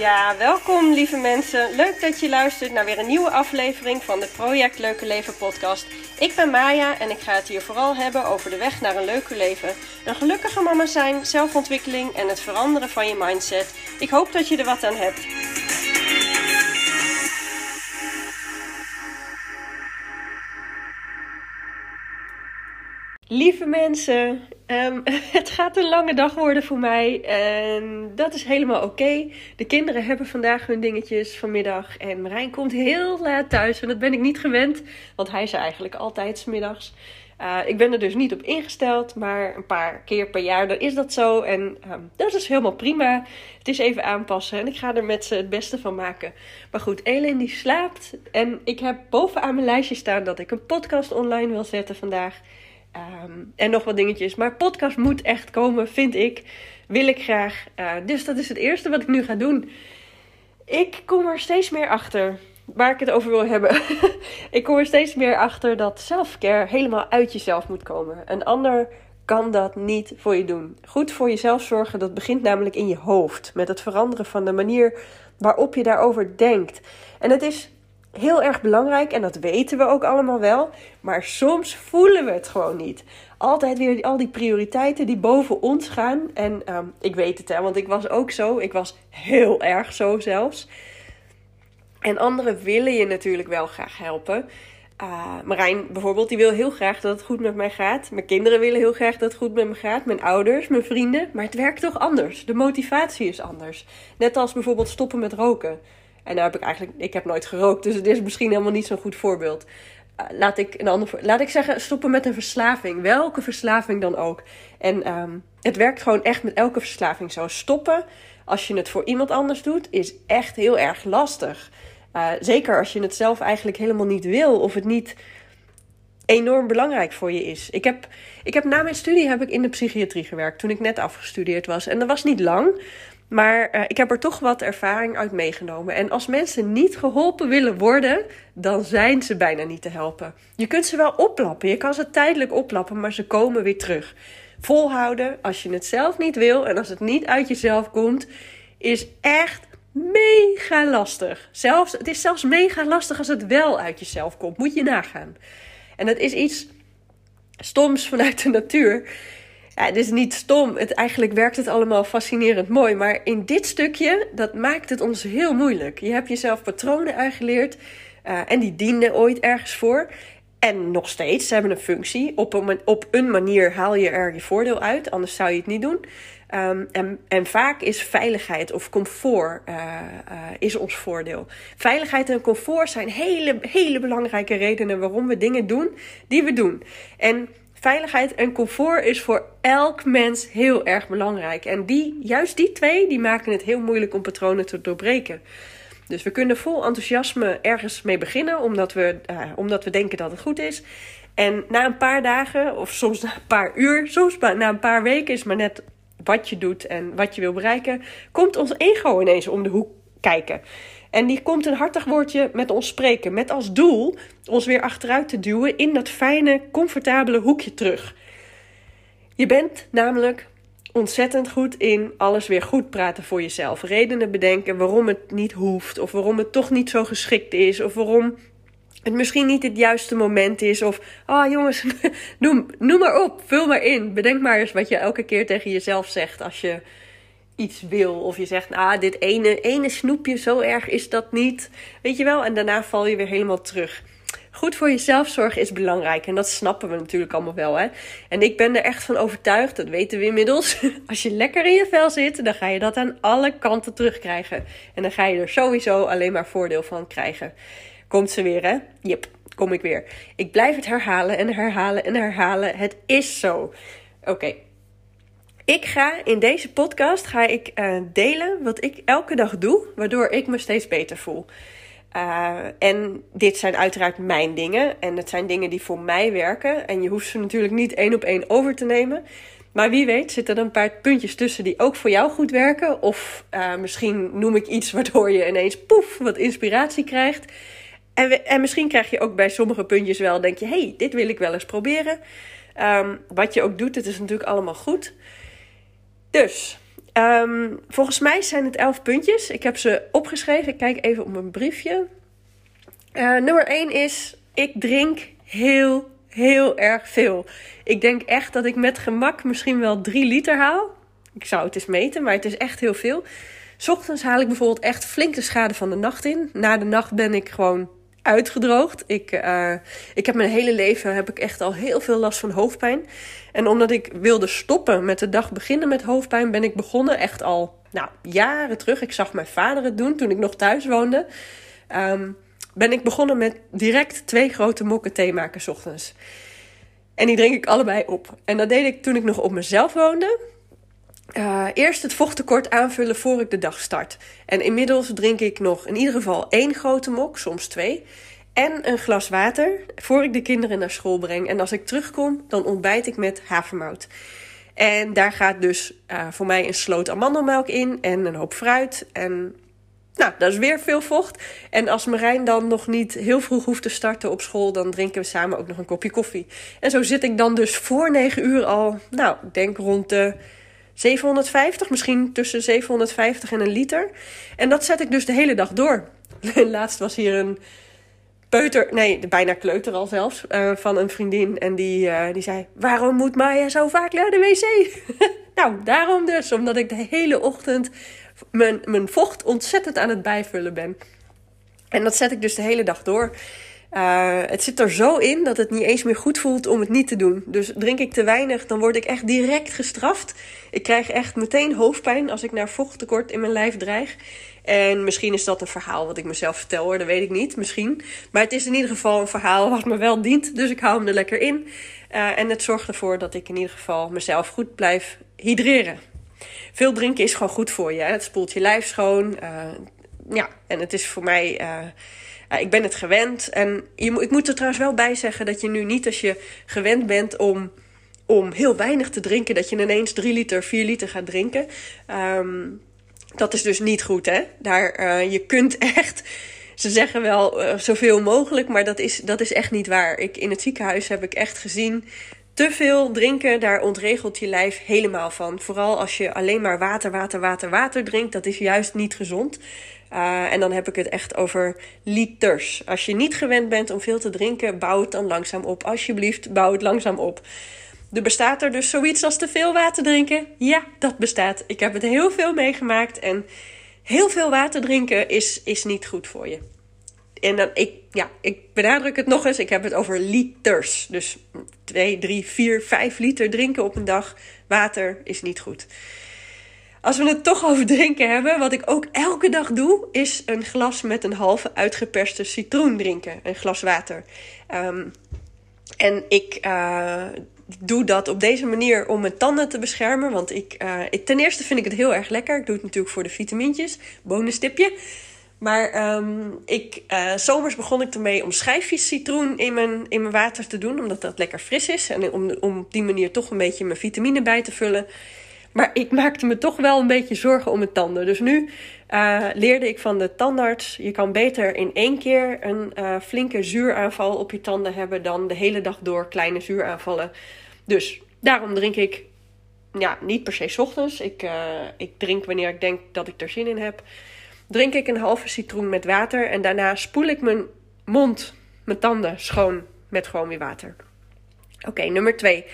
Ja, welkom lieve mensen. Leuk dat je luistert naar weer een nieuwe aflevering van de Project Leuke Leven podcast. Ik ben Maya en ik ga het hier vooral hebben over de weg naar een leuker leven. Een gelukkige mama zijn, zelfontwikkeling en het veranderen van je mindset. Ik hoop dat je er wat aan hebt. Lieve mensen, ehm, het gaat een lange dag worden voor mij en dat is helemaal oké. De kinderen hebben vandaag hun dingetjes vanmiddag en Marijn komt heel laat thuis en dat ben ik niet gewend, want hij is er eigenlijk altijd smiddags. Uh, ik ben er dus niet op ingesteld, maar een paar keer per jaar dan is dat zo en um, dat is helemaal prima. Het is even aanpassen en ik ga er met ze het beste van maken. Maar goed, Elin die slaapt en ik heb bovenaan mijn lijstje staan dat ik een podcast online wil zetten vandaag. Um, en nog wat dingetjes. Maar podcast moet echt komen, vind ik. Wil ik graag. Uh, dus dat is het eerste wat ik nu ga doen. Ik kom er steeds meer achter waar ik het over wil hebben. ik kom er steeds meer achter dat selfcare helemaal uit jezelf moet komen. Een ander kan dat niet voor je doen. Goed voor jezelf zorgen, dat begint namelijk in je hoofd. Met het veranderen van de manier waarop je daarover denkt. En het is heel erg belangrijk en dat weten we ook allemaal wel. Maar soms voelen we het gewoon niet. Altijd weer al die prioriteiten die boven ons gaan. En um, ik weet het, hè, want ik was ook zo. Ik was heel erg zo zelfs. En anderen willen je natuurlijk wel graag helpen. Uh, Marijn bijvoorbeeld, die wil heel graag dat het goed met mij gaat. Mijn kinderen willen heel graag dat het goed met me gaat. Mijn ouders, mijn vrienden. Maar het werkt toch anders. De motivatie is anders. Net als bijvoorbeeld stoppen met roken. En daar heb ik eigenlijk, ik heb nooit gerookt, dus het is misschien helemaal niet zo'n goed voorbeeld. Uh, laat, ik een ander, laat ik zeggen, stoppen met een verslaving. Welke verslaving dan ook. En um, het werkt gewoon echt met elke verslaving zo. Stoppen, als je het voor iemand anders doet, is echt heel erg lastig. Uh, zeker als je het zelf eigenlijk helemaal niet wil of het niet enorm belangrijk voor je is. Ik heb, ik heb na mijn studie heb ik in de psychiatrie gewerkt toen ik net afgestudeerd was. En dat was niet lang. Maar uh, ik heb er toch wat ervaring uit meegenomen. En als mensen niet geholpen willen worden, dan zijn ze bijna niet te helpen. Je kunt ze wel oplappen, je kan ze tijdelijk oplappen, maar ze komen weer terug. Volhouden als je het zelf niet wil en als het niet uit jezelf komt, is echt mega lastig. Zelfs, het is zelfs mega lastig als het wel uit jezelf komt. Moet je nagaan. En dat is iets stoms vanuit de natuur. Het is niet stom. Het, eigenlijk werkt het allemaal fascinerend mooi. Maar in dit stukje, dat maakt het ons heel moeilijk. Je hebt jezelf patronen aangeleerd. Uh, en die dienden ooit ergens voor. En nog steeds, ze hebben een functie. Op een, op een manier haal je er je voordeel uit. Anders zou je het niet doen. Um, en, en, vaak is veiligheid of comfort uh, uh, is ons voordeel. Veiligheid en comfort zijn hele, hele belangrijke redenen waarom we dingen doen die we doen. En Veiligheid en comfort is voor elk mens heel erg belangrijk. En die, juist die twee, die maken het heel moeilijk om patronen te doorbreken. Dus we kunnen vol enthousiasme ergens mee beginnen, omdat we, uh, omdat we denken dat het goed is. En na een paar dagen, of soms na een paar uur, soms na een paar weken, is maar net wat je doet en wat je wil bereiken, komt ons ego ineens om de hoek kijken. En die komt een hartig woordje met ons spreken. Met als doel ons weer achteruit te duwen in dat fijne, comfortabele hoekje terug. Je bent namelijk ontzettend goed in alles weer goed praten voor jezelf. Redenen bedenken waarom het niet hoeft. Of waarom het toch niet zo geschikt is. Of waarom het misschien niet het juiste moment is. Of, ah oh, jongens, noem, noem maar op, vul maar in. Bedenk maar eens wat je elke keer tegen jezelf zegt als je iets wil. Of je zegt, ah, dit ene, ene snoepje, zo erg is dat niet. Weet je wel? En daarna val je weer helemaal terug. Goed voor jezelf zorgen is belangrijk. En dat snappen we natuurlijk allemaal wel. Hè? En ik ben er echt van overtuigd, dat weten we inmiddels. Als je lekker in je vel zit, dan ga je dat aan alle kanten terugkrijgen. En dan ga je er sowieso alleen maar voordeel van krijgen. Komt ze weer, hè? Jep, kom ik weer. Ik blijf het herhalen en herhalen en herhalen. Het is zo. Oké, ik ga in deze podcast ga ik, uh, delen wat ik elke dag doe, waardoor ik me steeds beter voel. Uh, en dit zijn uiteraard mijn dingen. En het zijn dingen die voor mij werken. En je hoeft ze natuurlijk niet één op één over te nemen. Maar wie weet zitten er een paar puntjes tussen die ook voor jou goed werken. Of uh, misschien noem ik iets waardoor je ineens poef wat inspiratie krijgt. En, en misschien krijg je ook bij sommige puntjes wel, denk je, hey, dit wil ik wel eens proberen. Um, wat je ook doet, het is natuurlijk allemaal goed. Dus, Ehm, volgens mij zijn het elf puntjes. Ik heb ze opgeschreven. Ik kijk even op mijn briefje. Uh, nummer 1 is: ik drink heel, heel erg veel. Ik denk echt dat ik met gemak misschien wel 3 liter haal. Ik zou het eens meten, maar het is echt heel veel. Ochtends haal ik bijvoorbeeld echt flink de schade van de nacht in. Na de nacht ben ik gewoon uitgedroogd. Ik, uh, ik heb mijn hele leven heb ik echt al heel veel last van hoofdpijn. En omdat ik wilde stoppen met de dag beginnen met hoofdpijn, ben ik begonnen echt al nou, jaren terug. Ik zag mijn vader het doen toen ik nog thuis woonde. Um, ben ik begonnen met direct twee grote mokken thee maken ochtends. En die drink ik allebei op. En dat deed ik toen ik nog op mezelf woonde. Uh, eerst het vochttekort aanvullen voor ik de dag start. En inmiddels drink ik nog in ieder geval één grote mok, soms twee. En een glas water voor ik de kinderen naar school breng. En als ik terugkom, dan ontbijt ik met havermout. En daar gaat dus uh, voor mij een sloot amandelmelk in en een hoop fruit. En nou, dat is weer veel vocht. En als Marijn dan nog niet heel vroeg hoeft te starten op school, dan drinken we samen ook nog een kopje koffie. En zo zit ik dan dus voor 9 uur al, nou, denk rond de 750, misschien tussen 750 en een liter. En dat zet ik dus de hele dag door. Laatst was hier een peuter, nee, bijna kleuter al zelfs, uh, van een vriendin. En die, uh, die zei: Waarom moet Maya zo vaak naar de wc? nou, daarom dus, omdat ik de hele ochtend mijn, mijn vocht ontzettend aan het bijvullen ben. En dat zet ik dus de hele dag door. Uh, het zit er zo in dat het niet eens meer goed voelt om het niet te doen. Dus drink ik te weinig, dan word ik echt direct gestraft. Ik krijg echt meteen hoofdpijn als ik naar vochttekort in mijn lijf dreig. En misschien is dat een verhaal wat ik mezelf vertel hoor, dat weet ik niet. Misschien. Maar het is in ieder geval een verhaal wat me wel dient. Dus ik hou hem er lekker in. Uh, en het zorgt ervoor dat ik in ieder geval mezelf goed blijf hydreren. Veel drinken is gewoon goed voor je. Hè? Het spoelt je lijf schoon. Uh, ja, en het is voor mij. Uh, ik ben het gewend. En je, ik moet er trouwens wel bij zeggen dat je nu niet als je gewend bent om, om heel weinig te drinken, dat je ineens 3 liter, 4 liter gaat drinken. Um, dat is dus niet goed, hè? Daar, uh, je kunt echt. Ze zeggen wel uh, zoveel mogelijk, maar dat is, dat is echt niet waar. Ik, in het ziekenhuis heb ik echt gezien te veel drinken, daar ontregelt je lijf helemaal van. Vooral als je alleen maar water, water, water, water drinkt. Dat is juist niet gezond. Uh, en dan heb ik het echt over liters. Als je niet gewend bent om veel te drinken, bouw het dan langzaam op. Alsjeblieft, bouw het langzaam op. Er bestaat er dus zoiets als te veel water drinken. Ja, dat bestaat. Ik heb het heel veel meegemaakt. En heel veel water drinken is, is niet goed voor je. En dan, ik, ja, ik benadruk het nog eens. Ik heb het over liters. Dus 2, 3, 4, 5 liter drinken op een dag. Water is niet goed. Als we het toch over drinken hebben, wat ik ook elke dag doe, is een glas met een halve uitgeperste citroen drinken. Een glas water. Um, en ik uh, doe dat op deze manier om mijn tanden te beschermen. Want ik, uh, ik, ten eerste vind ik het heel erg lekker. Ik doe het natuurlijk voor de vitamintjes. Bonustipje. Maar um, ik, uh, zomers begon ik ermee om schijfjes citroen in mijn, in mijn water te doen. Omdat dat lekker fris is. En om, om op die manier toch een beetje mijn vitamine bij te vullen. Maar ik maakte me toch wel een beetje zorgen om mijn tanden. Dus nu uh, leerde ik van de tandarts: je kan beter in één keer een uh, flinke zuuraanval op je tanden hebben dan de hele dag door kleine zuuraanvallen. Dus daarom drink ik ja, niet per se ochtends. Ik, uh, ik drink wanneer ik denk dat ik er zin in heb. Drink ik een halve citroen met water en daarna spoel ik mijn mond, mijn tanden schoon met gewoon weer water. Oké, nummer twee.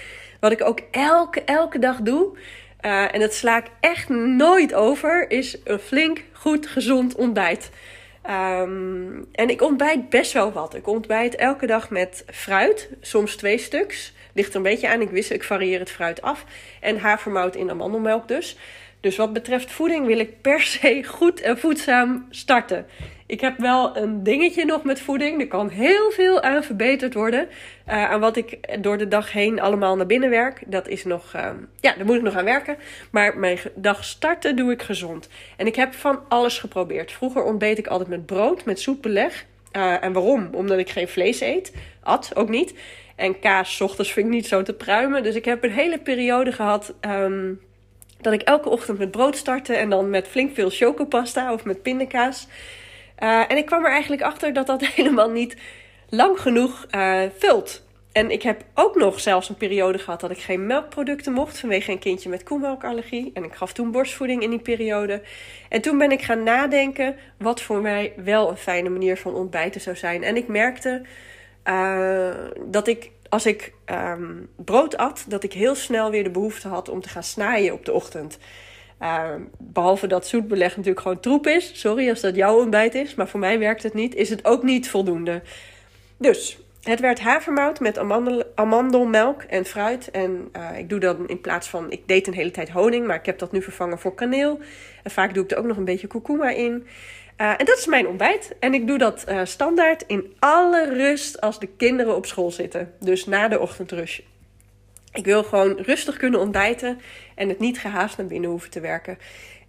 Wat ik ook elke, elke dag doe, uh, en dat sla ik echt nooit over, is een flink, goed, gezond ontbijt. Um, en ik ontbijt best wel wat. Ik ontbijt elke dag met fruit, soms twee stuks. Ligt er een beetje aan. Ik wist, ik varieer het fruit af. En havermout in amandelmelk dus. Dus wat betreft voeding wil ik per se goed en voedzaam starten. Ik heb wel een dingetje nog met voeding. Er kan heel veel aan verbeterd worden. Uh, aan wat ik door de dag heen allemaal naar binnen werk. Dat is nog, uh, ja, daar moet ik nog aan werken. Maar mijn dag starten doe ik gezond. En ik heb van alles geprobeerd. Vroeger ontbeet ik altijd met brood, met zoetbeleg. Uh, en waarom? Omdat ik geen vlees eet. At ook niet. En kaas, ochtends vind ik niet zo te pruimen. Dus ik heb een hele periode gehad. Um, dat ik elke ochtend met brood startte. En dan met flink veel chocopasta of met pindakaas. Uh, en ik kwam er eigenlijk achter dat dat helemaal niet lang genoeg uh, vult. en ik heb ook nog zelfs een periode gehad dat ik geen melkproducten mocht vanwege een kindje met koemelkallergie. En ik gaf toen borstvoeding in die periode. En toen ben ik gaan nadenken wat voor mij wel een fijne manier van ontbijten zou zijn. En ik merkte uh, dat ik als ik um, brood at, dat ik heel snel weer de behoefte had om te gaan snijden op de ochtend. Uh, behalve dat zoetbeleg natuurlijk gewoon troep is. Sorry als dat jouw ontbijt is, maar voor mij werkt het niet. Is het ook niet voldoende. Dus het werd havermout met amandel, amandelmelk en fruit. En uh, ik doe dan in plaats van, ik deed een hele tijd honing, maar ik heb dat nu vervangen voor kaneel. En vaak doe ik er ook nog een beetje kurkuma in. Uh, en dat is mijn ontbijt. En ik doe dat uh, standaard in alle rust als de kinderen op school zitten. Dus na de ochtendrush. Ik wil gewoon rustig kunnen ontbijten en het niet gehaast naar binnen hoeven te werken.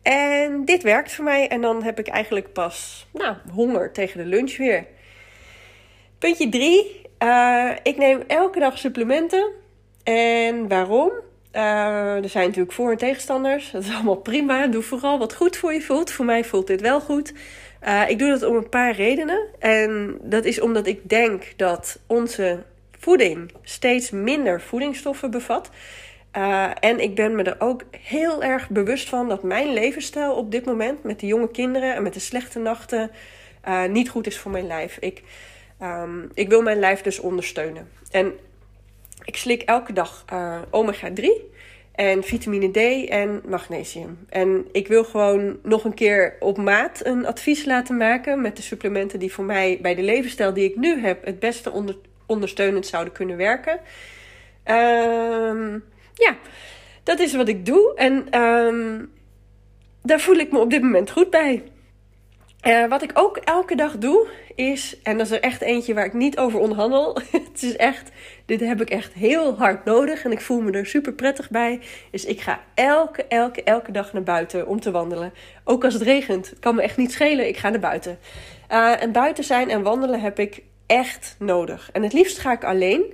En dit werkt voor mij. En dan heb ik eigenlijk pas nou, honger tegen de lunch weer. Puntje 3. Uh, ik neem elke dag supplementen. En waarom? Uh, er zijn natuurlijk voor- en tegenstanders. Dat is allemaal prima. Doe vooral wat goed voor je voelt. Voor mij voelt dit wel goed. Uh, ik doe dat om een paar redenen. En dat is omdat ik denk dat onze voeding steeds minder voedingsstoffen bevat. Uh, en ik ben me er ook heel erg bewust van dat mijn levensstijl op dit moment met de jonge kinderen en met de slechte nachten niet goed is voor mijn lijf. Ik, um, ik wil mijn lijf dus ondersteunen. En ik slik elke dag uh, omega 3 en vitamine D en magnesium. En ik wil gewoon nog een keer op maat een advies laten maken met de supplementen die voor mij bij de levensstijl die ik nu heb het beste onder, ondersteunend zouden kunnen werken. Um, ja, dat is wat ik doe en um, daar voel ik me op dit moment goed bij. Uh, wat ik ook elke dag doe is, en dat is er echt eentje waar ik niet over onderhandel. het is echt, dit heb ik echt heel hard nodig en ik voel me er super prettig bij. Is ik ga elke, elke, elke dag naar buiten om te wandelen. Ook als het regent, kan me echt niet schelen. Ik ga naar buiten. Uh, en buiten zijn en wandelen heb ik echt nodig. En het liefst ga ik alleen.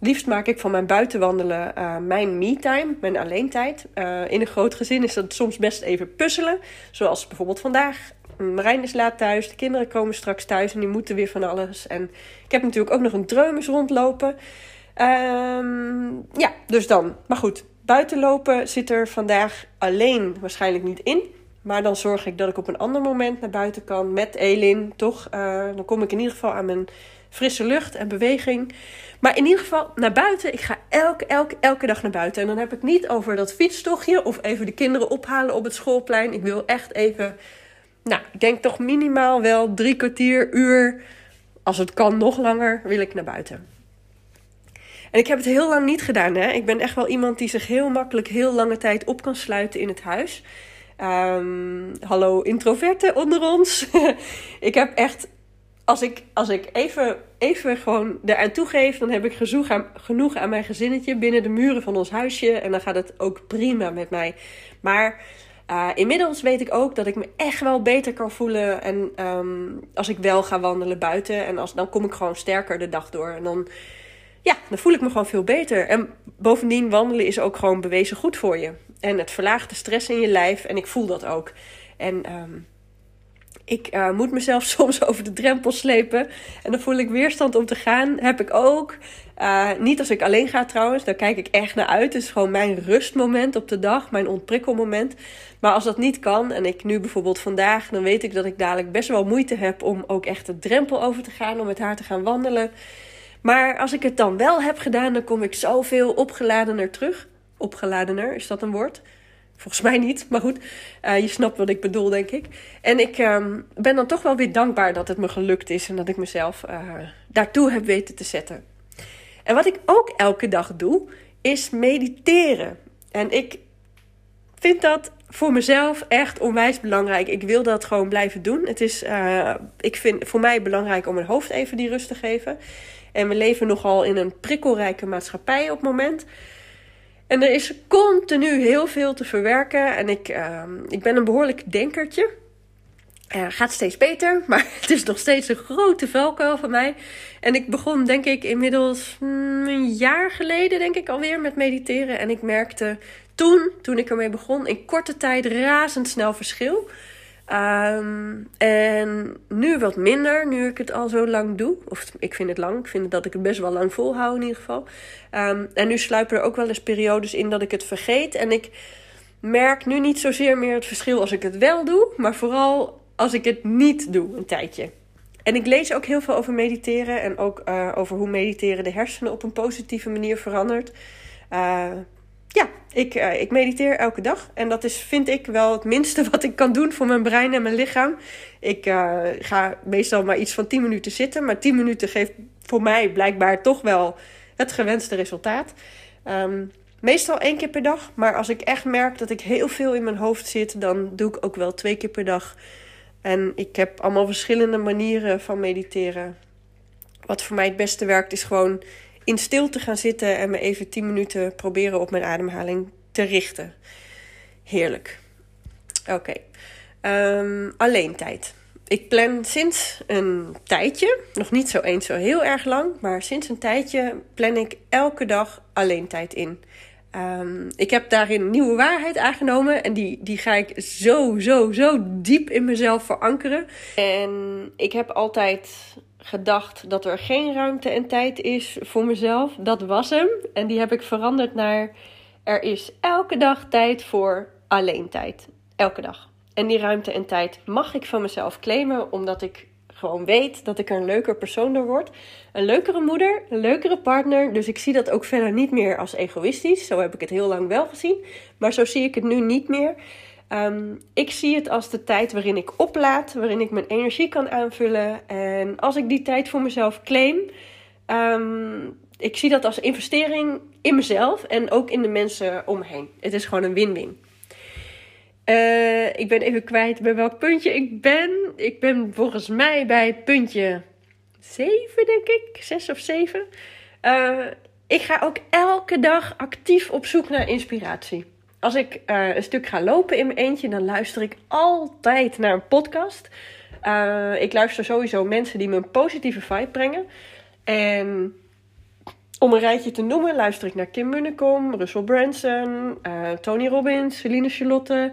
Liefst maak ik van mijn buitenwandelen uh, mijn me-time, mijn alleentijd. Uh, in een groot gezin is dat soms best even puzzelen. Zoals bijvoorbeeld vandaag. Marijn is laat thuis, de kinderen komen straks thuis en die moeten weer van alles. En ik heb natuurlijk ook nog een dreumes rondlopen. Um, ja, dus dan. Maar goed, buiten lopen zit er vandaag alleen waarschijnlijk niet in. Maar dan zorg ik dat ik op een ander moment naar buiten kan met Elin. Toch? Uh, dan kom ik in ieder geval aan mijn frisse lucht en beweging. Maar in ieder geval naar buiten. Ik ga elke, elke, elke dag naar buiten. En dan heb ik niet over dat fietstochtje of even de kinderen ophalen op het schoolplein. Ik wil echt even nou, ik denk toch minimaal wel drie kwartier, uur. Als het kan, nog langer, wil ik naar buiten. En ik heb het heel lang niet gedaan. Hè? Ik ben echt wel iemand die zich heel makkelijk heel lange tijd op kan sluiten in het huis. Um, hallo introverte onder ons. ik heb echt, als ik, als ik even, even gewoon eraan toegeef, dan heb ik genoeg aan, genoeg aan mijn gezinnetje binnen de muren van ons huisje. En dan gaat het ook prima met mij. Maar uh, inmiddels weet ik ook dat ik me echt wel beter kan voelen. En um, als ik wel ga wandelen buiten. En als, dan kom ik gewoon sterker de dag door. En dan, ja, dan voel ik me gewoon veel beter. En bovendien, wandelen is ook gewoon bewezen goed voor je. En het verlaagt de stress in je lijf. En ik voel dat ook. En um, ik uh, moet mezelf soms over de drempel slepen. En dan voel ik weerstand om te gaan. Heb ik ook. Uh, niet als ik alleen ga trouwens. Daar kijk ik echt naar uit. Het is gewoon mijn rustmoment op de dag. Mijn ontprikkelmoment. Maar als dat niet kan. En ik nu bijvoorbeeld vandaag. Dan weet ik dat ik dadelijk best wel moeite heb. Om ook echt de drempel over te gaan. Om met haar te gaan wandelen. Maar als ik het dan wel heb gedaan. Dan kom ik zoveel opgeladener terug. Opgeladener, is dat een woord? Volgens mij niet, maar goed. Uh, je snapt wat ik bedoel, denk ik. En ik um, ben dan toch wel weer dankbaar dat het me gelukt is en dat ik mezelf uh, daartoe heb weten te zetten. En wat ik ook elke dag doe, is mediteren. En ik vind dat voor mezelf echt onwijs belangrijk. Ik wil dat gewoon blijven doen. Het is, uh, ik vind voor mij belangrijk om mijn hoofd even die rust te geven. En we leven nogal in een prikkelrijke maatschappij op het moment. En er is continu heel veel te verwerken. En ik, uh, ik ben een behoorlijk denkertje. Uh, gaat steeds beter, maar het is nog steeds een grote valkuil van mij. En ik begon, denk ik, inmiddels mm, een jaar geleden, denk ik alweer, met mediteren. En ik merkte toen, toen ik ermee begon, in korte tijd razendsnel verschil. Ehm, en nu wat minder, nu ik het al zo lang doe. Of ik vind het lang, ik vind dat ik het best wel lang volhoud in ieder geval. Ehm, en nu sluipen er ook wel eens periodes in dat ik het vergeet. En ik merk nu niet zozeer meer het verschil als ik het wel doe, maar vooral als ik het niet doe een tijdje. En ik lees ook heel veel over mediteren en ook uh, over hoe mediteren de hersenen op een positieve manier verandert. Uh, ja, ik, uh, ik mediteer elke dag. En dat is, vind ik, wel het minste wat ik kan doen voor mijn brein en mijn lichaam. Ik ga meestal maar iets van 10 minuten zitten. Maar 10 minuten geeft voor mij blijkbaar toch wel het gewenste resultaat. Um, meestal één keer per dag. Maar als ik echt merk dat ik heel veel in mijn hoofd zit, dan doe ik ook wel twee keer per dag en ik heb allemaal verschillende manieren van mediteren. Wat voor mij het beste werkt, is gewoon in stilte gaan zitten en me even 10 minuten proberen op mijn ademhaling te richten. Heerlijk. Oké. Okay. Um, alleen tijd. Ik plan sinds een tijdje, nog niet zo eens zo heel erg lang, maar sinds een tijdje plan ik elke dag alleen tijd in. Um, ik heb daarin nieuwe waarheid aangenomen. En die, die ga ik zo, zo, zo diep in mezelf verankeren. En ik heb altijd gedacht dat er geen ruimte en tijd is voor mezelf. Dat was hem. En die heb ik veranderd naar: er is elke dag tijd voor alleen tijd. Elke dag. En die ruimte en tijd mag ik van mezelf claimen, omdat ik gewoon weet dat ik er een leuker persoon door word. Een leukere moeder, een leukere partner. Dus ik zie dat ook verder niet meer als egoïstisch. Zo heb ik het heel lang wel gezien. Maar zo zie ik het nu niet meer. Um, ik zie het als de tijd waarin ik oplaad, waarin ik mijn energie kan aanvullen. En als ik die tijd voor mezelf claim, um, ik zie dat als investering in mezelf en ook in de mensen om me heen. Het is gewoon een win-win. Uh, ik ben even kwijt bij welk puntje ik ben. Ik ben volgens mij bij puntje 7, denk ik. 6 of 7. Uh, ik ga ook elke dag actief op zoek naar inspiratie. Als ik uh, een stuk ga lopen in mijn eentje, dan luister ik altijd naar een podcast. ik luister sowieso mensen die me een positieve vibe brengen. En om een rijtje te noemen, luister ik naar Kim Munnekom, Russell Branson, uh, Tony Robbins, Celine Charlotte.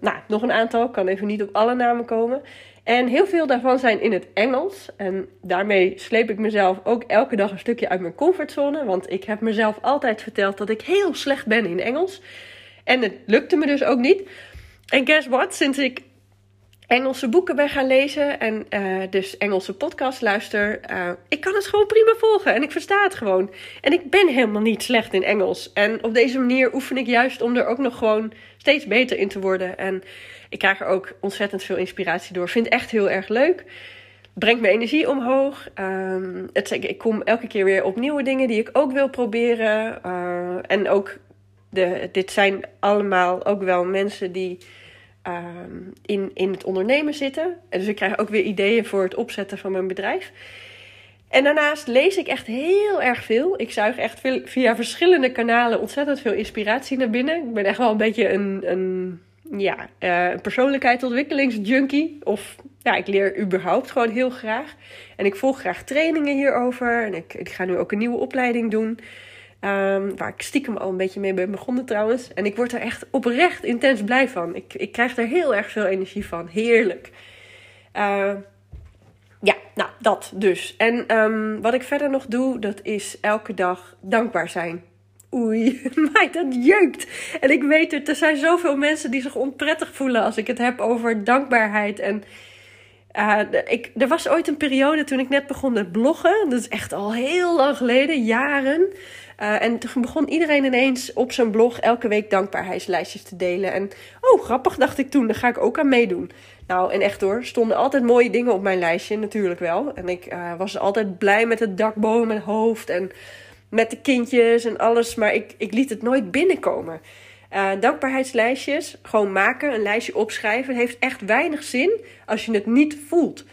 Nou, nog een aantal, kan even niet op alle namen komen. En heel veel daarvan zijn in het Engels. En daarmee sleep ik mezelf ook elke dag een stukje uit mijn comfortzone. Want ik heb mezelf altijd verteld dat ik heel slecht ben in Engels. En het lukte me dus ook niet. En guess what? Sinds ik Engelse boeken ben gaan lezen en uh, dus Engelse podcast luister. Uh, ik kan het gewoon prima volgen en ik versta het gewoon. En ik ben helemaal niet slecht in Engels. En op deze manier oefen ik juist om er ook nog gewoon steeds beter in te worden. En ik krijg er ook ontzettend veel inspiratie door. Vind het echt heel erg leuk. Brengt mijn energie omhoog. Um, het, ik kom elke keer weer op nieuwe dingen die ik ook wil proberen. Uh, en ook, de, dit zijn allemaal ook wel mensen die Ehm, in, in het ondernemen zitten. En dus ik krijg ook weer ideeën voor het opzetten van mijn bedrijf. En daarnaast lees ik echt heel erg veel. Ik zuig echt veel, via verschillende kanalen ontzettend veel inspiratie naar binnen. Ik ben echt wel een beetje een, een, ja, een persoonlijkheidsontwikkelingsjunkie. Of ja, ik leer überhaupt gewoon heel graag. En ik volg graag trainingen hierover. En ik, ik ga nu ook een nieuwe opleiding doen. Um, waar ik stiekem al een beetje mee ben begonnen trouwens. En ik word er echt oprecht intens blij van. Ik, ik krijg er heel erg veel energie van. Heerlijk. Uh, ja, nou dat dus. En um, wat ik verder nog doe, dat is elke dag dankbaar zijn. Oei, maar dat jeukt. En ik weet het, er zijn zoveel mensen die zich onprettig voelen als ik het heb over dankbaarheid. En uh, ik, er was ooit een periode toen ik net begon met bloggen. Dat is echt al heel lang geleden, jaren. Uh, en toen begon iedereen ineens op zijn blog elke week dankbaarheidslijstjes te delen. En oh, grappig dacht ik toen, daar ga ik ook aan meedoen. Nou, en echt hoor, stonden altijd mooie dingen op mijn lijstje, natuurlijk wel. En ik uh, was altijd blij met het dak boven mijn hoofd en met de kindjes en alles. Maar ik, ik liet het nooit binnenkomen. Uh, dankbaarheidslijstjes, gewoon maken, een lijstje opschrijven, heeft echt weinig zin als je het niet voelt.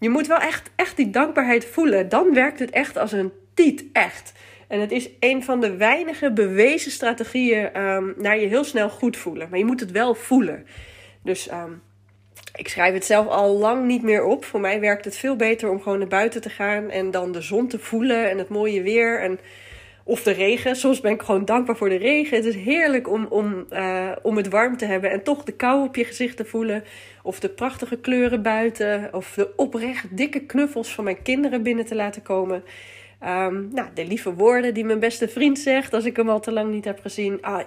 Je moet wel echt, echt die dankbaarheid voelen. Dan werkt het echt als een tiet, echt. En het is een van de weinige bewezen strategieën um, naar je heel snel goed voelen. Maar je moet het wel voelen. Dus um, ik schrijf het zelf al lang niet meer op. Voor mij werkt het veel beter om gewoon naar buiten te gaan en dan de zon te voelen en het mooie weer. En Of de regen. Soms ben ik gewoon dankbaar voor de regen. Het is heerlijk om, om, uh, om het warm te hebben en toch de kou op je gezicht te voelen. Of de prachtige kleuren buiten. Of de oprecht dikke knuffels van mijn kinderen binnen te laten komen. Um, nou, de lieve woorden die mijn beste vriend zegt als ik hem al te lang niet heb gezien. Ah,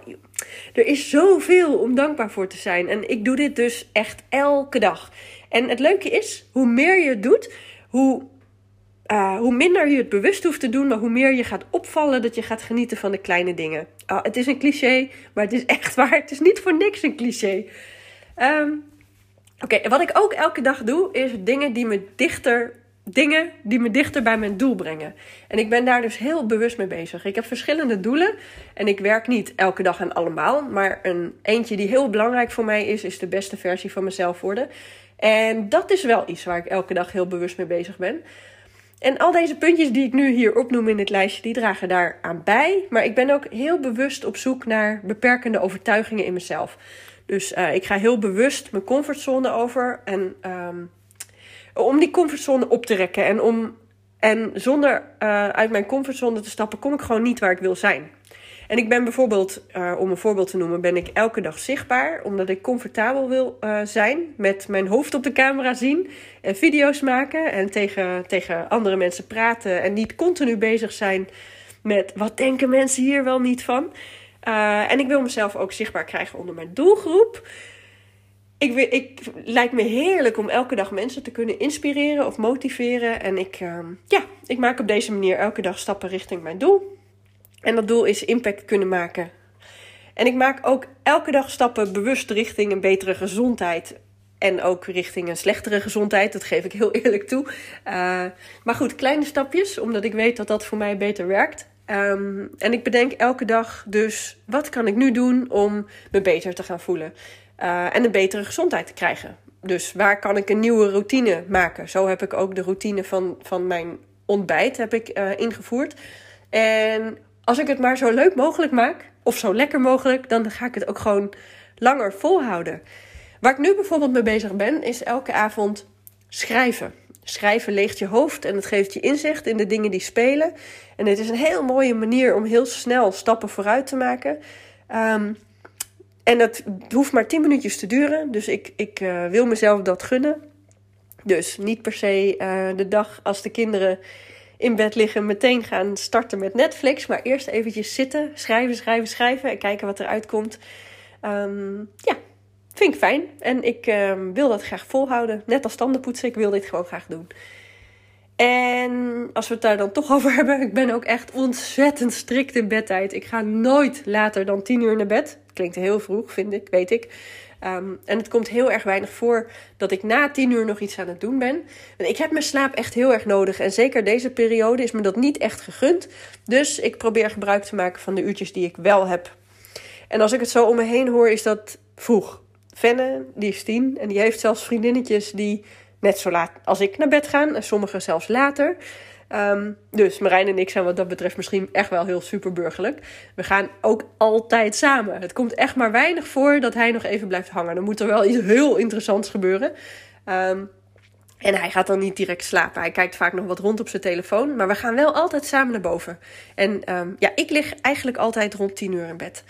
er is zoveel om dankbaar voor te zijn. En ik doe dit dus echt elke dag. En het leuke is, hoe meer je het doet, hoe, uh, hoe minder je het bewust hoeft te doen, maar hoe meer je gaat opvallen dat je gaat genieten van de kleine dingen. Uh, het is een cliché, maar het is echt waar. Het is niet voor niks een cliché. Um, Oké, okay, wat ik ook elke dag doe, is dingen die me dichter dingen die me dichter bij mijn doel brengen. En ik ben daar dus heel bewust mee bezig. Ik heb verschillende doelen en ik werk niet elke dag aan allemaal. Maar een eentje die heel belangrijk voor mij is, is de beste versie van mezelf worden. En dat is wel iets waar ik elke dag heel bewust mee bezig ben. En al deze puntjes die ik nu hier opnoem in dit lijstje, die dragen daar aan bij. Maar ik ben ook heel bewust op zoek naar beperkende overtuigingen in mezelf. Dus uh, ik ga heel bewust mijn comfortzone over. En um, om die comfortzone op te rekken. En, om, en zonder uh, uit mijn comfortzone te stappen, kom ik gewoon niet waar ik wil zijn. En ik ben bijvoorbeeld, uh, om een voorbeeld te noemen, ben ik elke dag zichtbaar. Omdat ik comfortabel wil uh, zijn. Met mijn hoofd op de camera zien. En video's maken. En tegen, tegen andere mensen praten. En niet continu bezig zijn met wat denken mensen hier wel niet van. En ik wil mezelf ook zichtbaar krijgen onder mijn doelgroep ik, ik lijkt me heerlijk om elke dag mensen te kunnen inspireren of motiveren. En ik, uh, ja, ik maak op deze manier elke dag stappen richting mijn doel. En dat doel is impact kunnen maken. En ik maak ook elke dag stappen bewust richting een betere gezondheid. En ook richting een slechtere gezondheid, dat geef ik heel eerlijk toe. Uh, maar goed, kleine stapjes, omdat ik weet dat dat voor mij beter werkt. Um, en ik bedenk elke dag dus, wat kan ik nu doen om me beter te gaan voelen? Uh, en een betere gezondheid te krijgen. Dus waar kan ik een nieuwe routine maken? Zo heb ik ook de routine van, van mijn ontbijt heb ik, uh, ingevoerd. En als ik het maar zo leuk mogelijk maak, of zo lekker mogelijk, dan ga ik het ook gewoon langer volhouden. Waar ik nu bijvoorbeeld mee bezig ben, is elke avond schrijven. Schrijven leegt je hoofd en het geeft je inzicht in de dingen die spelen. En het is een heel mooie manier om heel snel stappen vooruit te maken. Um, en dat hoeft maar 10 minuutjes te duren. Dus ik, ik uh, wil mezelf dat gunnen. Dus niet per se uh, de dag als de kinderen in bed liggen meteen gaan starten met Netflix. Maar eerst eventjes zitten, schrijven, schrijven, schrijven en kijken wat eruit komt. Um, ja, vind ik fijn. En ik um, wil dat graag volhouden. Net als tandenpoetsen, ik wil dit gewoon graag doen. En als we het daar dan toch over hebben, ik ben ook echt ontzettend strikt in bedtijd. Ik ga nooit later dan 10 uur naar bed. Klinkt heel vroeg, vind ik, weet ik. Um, en het komt heel erg weinig voor dat ik na 10 uur nog iets aan het doen ben. En ik heb mijn slaap echt heel erg nodig. En zeker deze periode is me dat niet echt gegund. Dus ik probeer gebruik te maken van de uurtjes die ik wel heb. En als ik het zo om me heen hoor, is dat vroeg. Fenne, die is tien en die heeft zelfs vriendinnetjes die net zo laat als ik naar bed gaan. En sommigen zelfs later. Um, dus Marijn en ik zijn wat dat betreft misschien echt wel heel superburgerlijk. We gaan ook altijd samen. Het komt echt maar weinig voor dat hij nog even blijft hangen. Dan moet er wel iets heel interessants gebeuren. Um, en hij gaat dan niet direct slapen. Hij kijkt vaak nog wat rond op zijn telefoon. Maar we gaan wel altijd samen naar boven. En um, ja, ik lig eigenlijk altijd rond 10 uur in bed.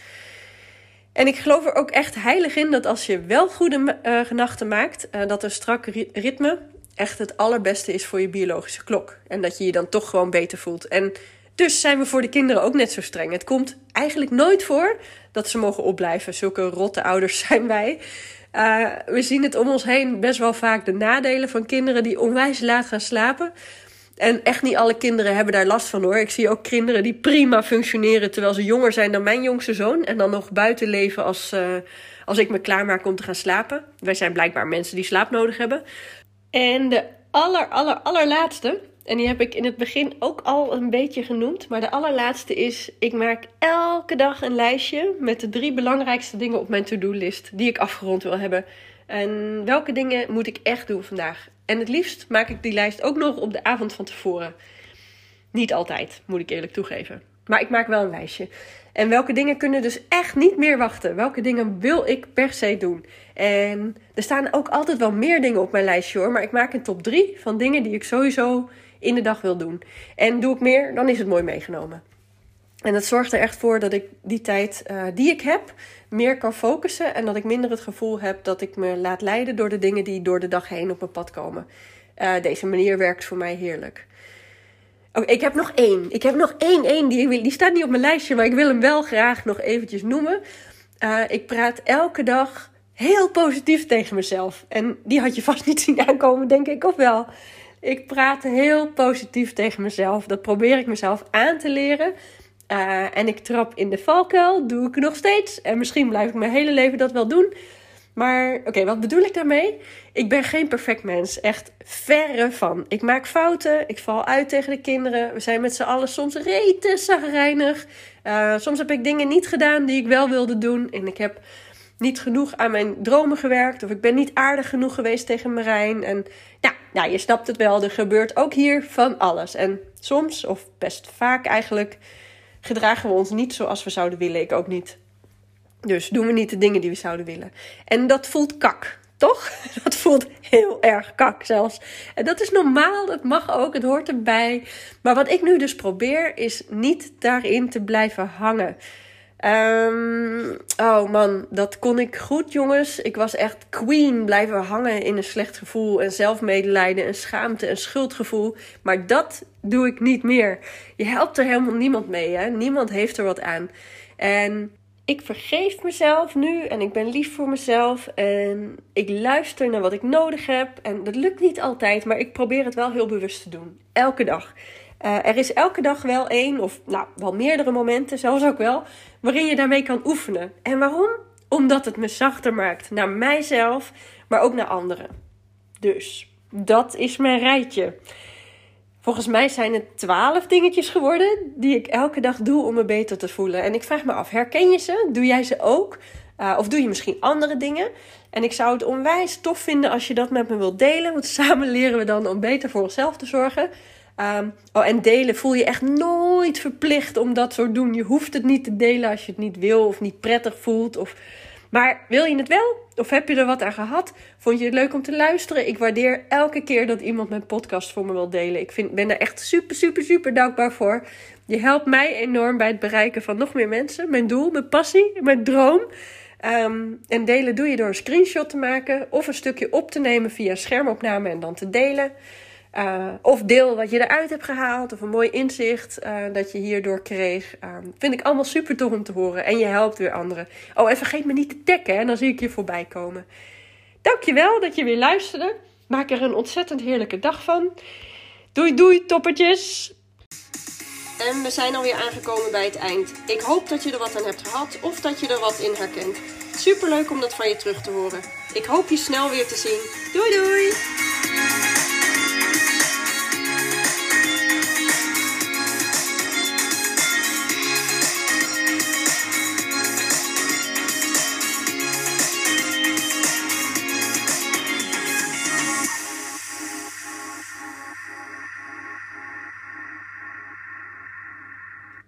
En ik geloof er ook echt heilig in dat als je wel goede uh, nachten maakt, uh, dat een strak ritme echt het allerbeste is voor je biologische klok. En dat je je dan toch gewoon beter voelt. En dus zijn we voor de kinderen ook net zo streng. Het komt eigenlijk nooit voor dat ze mogen opblijven. Zulke rotte ouders zijn wij. Uh, we zien het om ons heen best wel vaak de nadelen van kinderen die onwijs laat gaan slapen. En echt niet alle kinderen hebben daar last van hoor. Ik zie ook kinderen die prima functioneren terwijl ze jonger zijn dan mijn jongste zoon. En dan nog buiten leven als, uh, als ik me klaarmaak om te gaan slapen. Wij zijn blijkbaar mensen die slaap nodig hebben. En de aller, aller, allerlaatste, en die heb ik in het begin ook al een beetje genoemd. Maar de allerlaatste is: ik maak elke dag een lijstje met de drie belangrijkste dingen op mijn to-do-list die ik afgerond wil hebben. En welke dingen moet ik echt doen vandaag? En het liefst maak ik die lijst ook nog op de avond van tevoren. Niet altijd, moet ik eerlijk toegeven. Maar ik maak wel een lijstje. En welke dingen kunnen dus echt niet meer wachten? Welke dingen wil ik per se doen? En er staan ook altijd wel meer dingen op mijn lijstje hoor. Maar ik maak een top 3 van dingen die ik sowieso in de dag wil doen. En doe ik meer, dan is het mooi meegenomen. En dat zorgt er echt voor dat ik die tijd uh, die ik heb meer kan focussen. En dat ik minder het gevoel heb dat ik me laat leiden door de dingen die door de dag heen op mijn pad komen. Uh, deze manier werkt voor mij heerlijk. Oh, ik heb nog één. Ik heb nog één, één die, die staat niet op mijn lijstje, maar ik wil hem wel graag nog eventjes noemen. Uh, ik praat elke dag heel positief tegen mezelf. En die had je vast niet zien aankomen, denk ik, of wel? Ik praat heel positief tegen mezelf. Dat probeer ik mezelf aan te leren. Uh, en ik trap in de valkuil, doe ik nog steeds. En misschien blijf ik mijn hele leven dat wel doen. Maar oké, wat bedoel ik daarmee? Ik ben geen perfect mens. Echt verre van. Ik maak fouten. Ik val uit tegen de kinderen. We zijn met z'n allen soms rete zagrijnig. Uh, soms heb ik dingen niet gedaan die ik wel wilde doen. En ik heb niet genoeg aan mijn dromen gewerkt. Of ik ben niet aardig genoeg geweest tegen Marijn. En ja, nou, je snapt het wel. Er gebeurt ook hier van alles. En soms, of best vaak eigenlijk, gedragen we ons niet zoals we zouden willen. Ik ook niet. Dus doen we niet de dingen die we zouden willen. En dat voelt kak, toch? Dat voelt heel erg kak zelfs. En dat is normaal, dat mag ook, het hoort erbij. Maar wat ik nu dus probeer, is niet daarin te blijven hangen. Um, oh man, dat kon ik goed, jongens. Ik was echt queen blijven hangen in een slecht gevoel en zelfmedelijden en schaamte en schuldgevoel. Maar dat doe ik niet meer. Je helpt er helemaal niemand mee, hè? Niemand heeft er wat aan. En ik vergeef mezelf nu en ik ben lief voor mezelf en ik luister naar wat ik nodig heb. En dat lukt niet altijd, maar ik probeer het wel heel bewust te doen. Elke dag. Uh, er is elke dag wel één, of nou, wel meerdere momenten, zelfs ook wel, waarin je daarmee kan oefenen. En waarom? Omdat het me zachter maakt naar mijzelf, maar ook naar anderen. Dus dat is mijn rijtje. Volgens mij zijn het twaalf dingetjes geworden die ik elke dag doe om me beter te voelen. En ik vraag me af, herken je ze? Doe jij ze ook? Uh, of doe je misschien andere dingen? En ik zou het onwijs tof vinden als je dat met me wilt delen. Want samen leren we dan om beter voor onszelf te zorgen. Um, oh, en delen voel je echt nooit verplicht om dat te doen. Je hoeft het niet te delen als je het niet wil of niet prettig voelt. Of... Maar wil je het wel? Of heb je er wat aan gehad? Vond je het leuk om te luisteren? Ik waardeer elke keer dat iemand mijn podcast voor me wil delen. Ik vind, ben daar echt super, super, super dankbaar voor. Je helpt mij enorm bij het bereiken van nog meer mensen. Mijn doel, mijn passie, mijn droom. Um, en delen doe je door een screenshot te maken of een stukje op te nemen via schermopname en dan te delen. Uh, of deel wat je eruit hebt gehaald. Of een mooi inzicht uh, dat je hierdoor kreeg. Uh, vind ik allemaal super tof om te horen. En je helpt weer anderen. Oh, en vergeet me niet te taggen. En dan zie ik je voorbij komen. Dankjewel dat je weer luisterde. Maak er een ontzettend heerlijke dag van. Doei doei toppertjes. En we zijn alweer aangekomen bij het eind. Ik hoop dat je er wat aan hebt gehad. Of dat je er wat in herkent. Super leuk om dat van je terug te horen. Ik hoop je snel weer te zien. Doei doei!